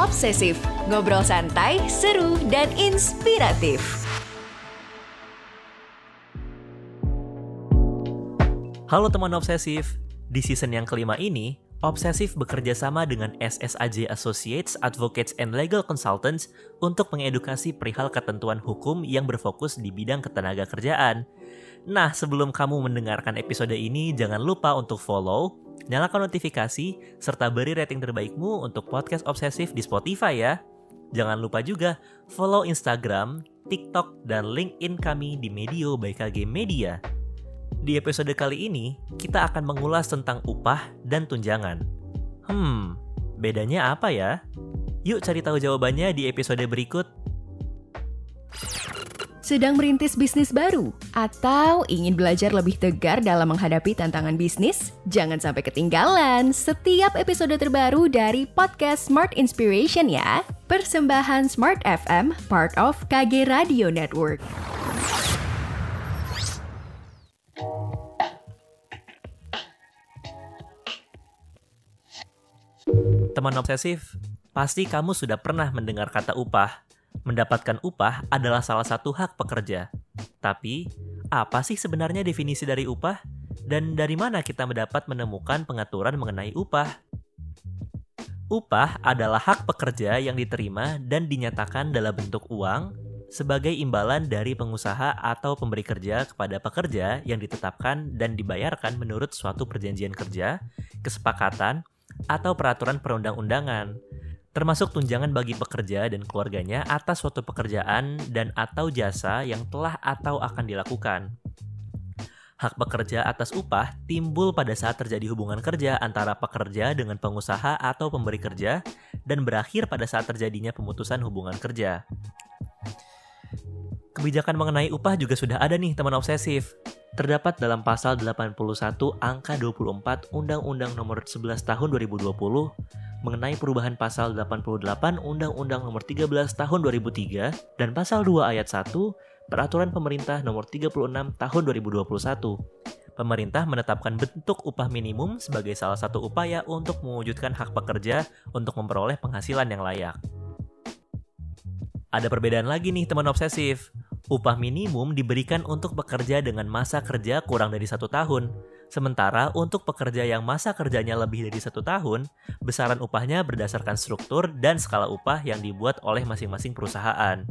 Obsesif, ngobrol santai, seru, dan inspiratif. Halo teman obsesif, di season yang kelima ini, Obsesif bekerja sama dengan SSAJ Associates, Advocates and Legal Consultants untuk mengedukasi perihal ketentuan hukum yang berfokus di bidang ketenaga kerjaan. Nah, sebelum kamu mendengarkan episode ini, jangan lupa untuk follow, nyalakan notifikasi, serta beri rating terbaikmu untuk podcast Obsesif di Spotify ya. Jangan lupa juga follow Instagram, TikTok, dan LinkedIn kami di Medio by KG Media. Di episode kali ini, kita akan mengulas tentang upah dan tunjangan. Hmm, bedanya apa ya? Yuk cari tahu jawabannya di episode berikut. Sedang merintis bisnis baru atau ingin belajar lebih tegar dalam menghadapi tantangan bisnis? Jangan sampai ketinggalan setiap episode terbaru dari podcast Smart Inspiration ya. Persembahan Smart FM, part of KG Radio Network. Teman obsesif, pasti kamu sudah pernah mendengar kata upah. Mendapatkan upah adalah salah satu hak pekerja. Tapi, apa sih sebenarnya definisi dari upah? Dan dari mana kita mendapat menemukan pengaturan mengenai upah? Upah adalah hak pekerja yang diterima dan dinyatakan dalam bentuk uang sebagai imbalan dari pengusaha atau pemberi kerja kepada pekerja yang ditetapkan dan dibayarkan menurut suatu perjanjian kerja, kesepakatan, atau peraturan perundang-undangan, termasuk tunjangan bagi pekerja dan keluarganya atas suatu pekerjaan dan atau jasa yang telah atau akan dilakukan. Hak pekerja atas upah timbul pada saat terjadi hubungan kerja antara pekerja dengan pengusaha atau pemberi kerja dan berakhir pada saat terjadinya pemutusan hubungan kerja. Kebijakan mengenai upah juga sudah ada nih teman obsesif terdapat dalam pasal 81 angka 24 Undang-Undang Nomor 11 Tahun 2020 mengenai perubahan pasal 88 Undang-Undang Nomor 13 Tahun 2003 dan pasal 2 ayat 1 Peraturan Pemerintah Nomor 36 Tahun 2021. Pemerintah menetapkan bentuk upah minimum sebagai salah satu upaya untuk mewujudkan hak pekerja untuk memperoleh penghasilan yang layak. Ada perbedaan lagi nih teman obsesif. Upah minimum diberikan untuk pekerja dengan masa kerja kurang dari satu tahun. Sementara untuk pekerja yang masa kerjanya lebih dari satu tahun, besaran upahnya berdasarkan struktur dan skala upah yang dibuat oleh masing-masing perusahaan.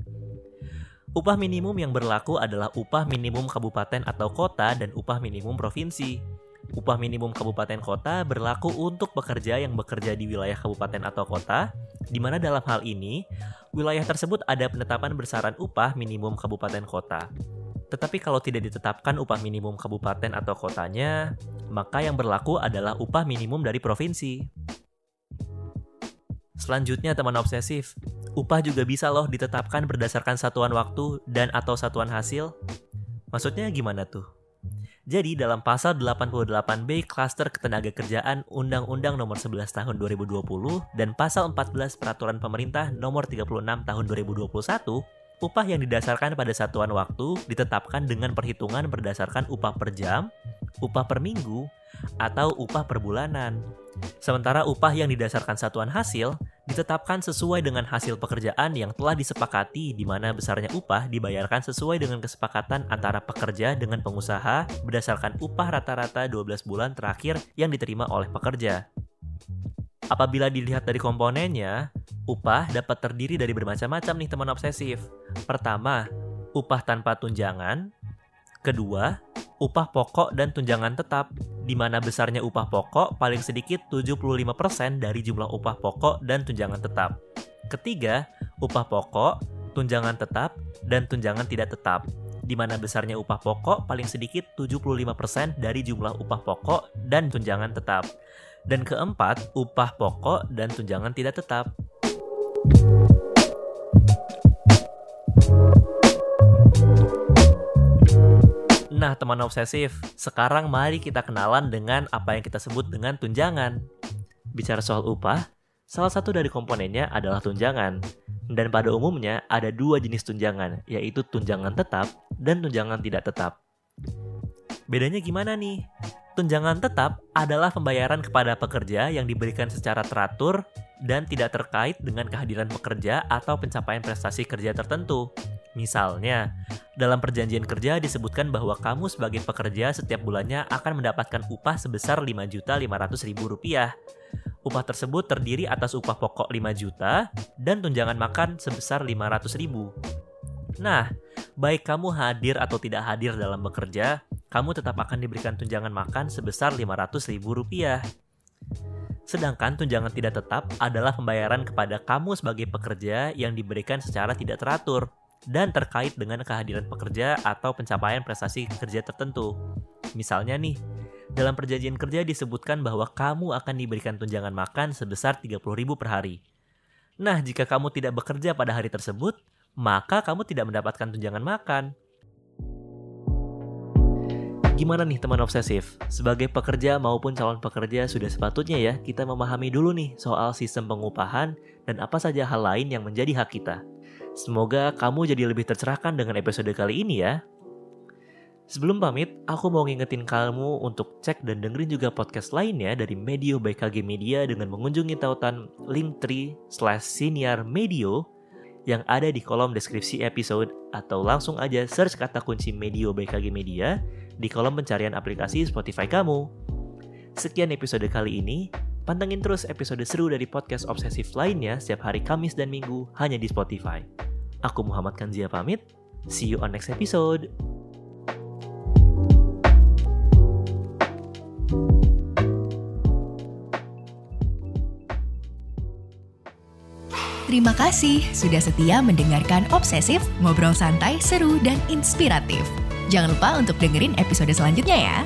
Upah minimum yang berlaku adalah upah minimum kabupaten atau kota dan upah minimum provinsi. Upah minimum kabupaten kota berlaku untuk pekerja yang bekerja di wilayah kabupaten atau kota, di mana dalam hal ini wilayah tersebut ada penetapan besaran upah minimum kabupaten kota. Tetapi kalau tidak ditetapkan upah minimum kabupaten atau kotanya, maka yang berlaku adalah upah minimum dari provinsi. Selanjutnya teman obsesif, upah juga bisa loh ditetapkan berdasarkan satuan waktu dan atau satuan hasil. Maksudnya gimana tuh? Jadi dalam pasal 88B Klaster Ketenagakerjaan Undang-Undang Nomor 11 Tahun 2020 dan pasal 14 Peraturan Pemerintah Nomor 36 Tahun 2021, upah yang didasarkan pada satuan waktu ditetapkan dengan perhitungan berdasarkan upah per jam, upah per minggu, atau upah per bulanan. Sementara upah yang didasarkan satuan hasil ditetapkan sesuai dengan hasil pekerjaan yang telah disepakati di mana besarnya upah dibayarkan sesuai dengan kesepakatan antara pekerja dengan pengusaha berdasarkan upah rata-rata 12 bulan terakhir yang diterima oleh pekerja. Apabila dilihat dari komponennya, upah dapat terdiri dari bermacam-macam nih teman obsesif. Pertama, upah tanpa tunjangan. Kedua, upah pokok dan tunjangan tetap, di mana besarnya upah pokok paling sedikit 75% dari jumlah upah pokok dan tunjangan tetap. Ketiga, upah pokok, tunjangan tetap, dan tunjangan tidak tetap, di mana besarnya upah pokok paling sedikit 75% dari jumlah upah pokok dan tunjangan tetap. Dan keempat, upah pokok dan tunjangan tidak tetap. Nah, teman obsesif, sekarang mari kita kenalan dengan apa yang kita sebut dengan tunjangan. Bicara soal upah, salah satu dari komponennya adalah tunjangan. Dan pada umumnya ada dua jenis tunjangan, yaitu tunjangan tetap dan tunjangan tidak tetap. Bedanya gimana nih? Tunjangan tetap adalah pembayaran kepada pekerja yang diberikan secara teratur dan tidak terkait dengan kehadiran pekerja atau pencapaian prestasi kerja tertentu. Misalnya, dalam perjanjian kerja disebutkan bahwa kamu sebagai pekerja setiap bulannya akan mendapatkan upah sebesar Rp5.500.000. Upah tersebut terdiri atas upah pokok 5 juta dan tunjangan makan sebesar 500 ribu. Nah, baik kamu hadir atau tidak hadir dalam bekerja, kamu tetap akan diberikan tunjangan makan sebesar 500 ribu rupiah. Sedangkan tunjangan tidak tetap adalah pembayaran kepada kamu sebagai pekerja yang diberikan secara tidak teratur dan terkait dengan kehadiran pekerja atau pencapaian prestasi kerja tertentu. Misalnya nih, dalam perjanjian kerja disebutkan bahwa kamu akan diberikan tunjangan makan sebesar 30.000 per hari. Nah, jika kamu tidak bekerja pada hari tersebut, maka kamu tidak mendapatkan tunjangan makan. Gimana nih teman obsesif? Sebagai pekerja maupun calon pekerja sudah sepatutnya ya kita memahami dulu nih soal sistem pengupahan dan apa saja hal lain yang menjadi hak kita. Semoga kamu jadi lebih tercerahkan dengan episode kali ini ya. Sebelum pamit, aku mau ngingetin kamu untuk cek dan dengerin juga podcast lainnya dari Medio by KG Media dengan mengunjungi tautan linktree slash senior medio yang ada di kolom deskripsi episode atau langsung aja search kata kunci Medio by KG Media di kolom pencarian aplikasi Spotify kamu. Sekian episode kali ini. Pantengin terus episode seru dari podcast obsesif lainnya setiap hari Kamis dan Minggu hanya di Spotify. Aku Muhammad Kanzia pamit. See you on next episode. Terima kasih sudah setia mendengarkan Obsesif, ngobrol santai, seru, dan inspiratif. Jangan lupa untuk dengerin episode selanjutnya ya.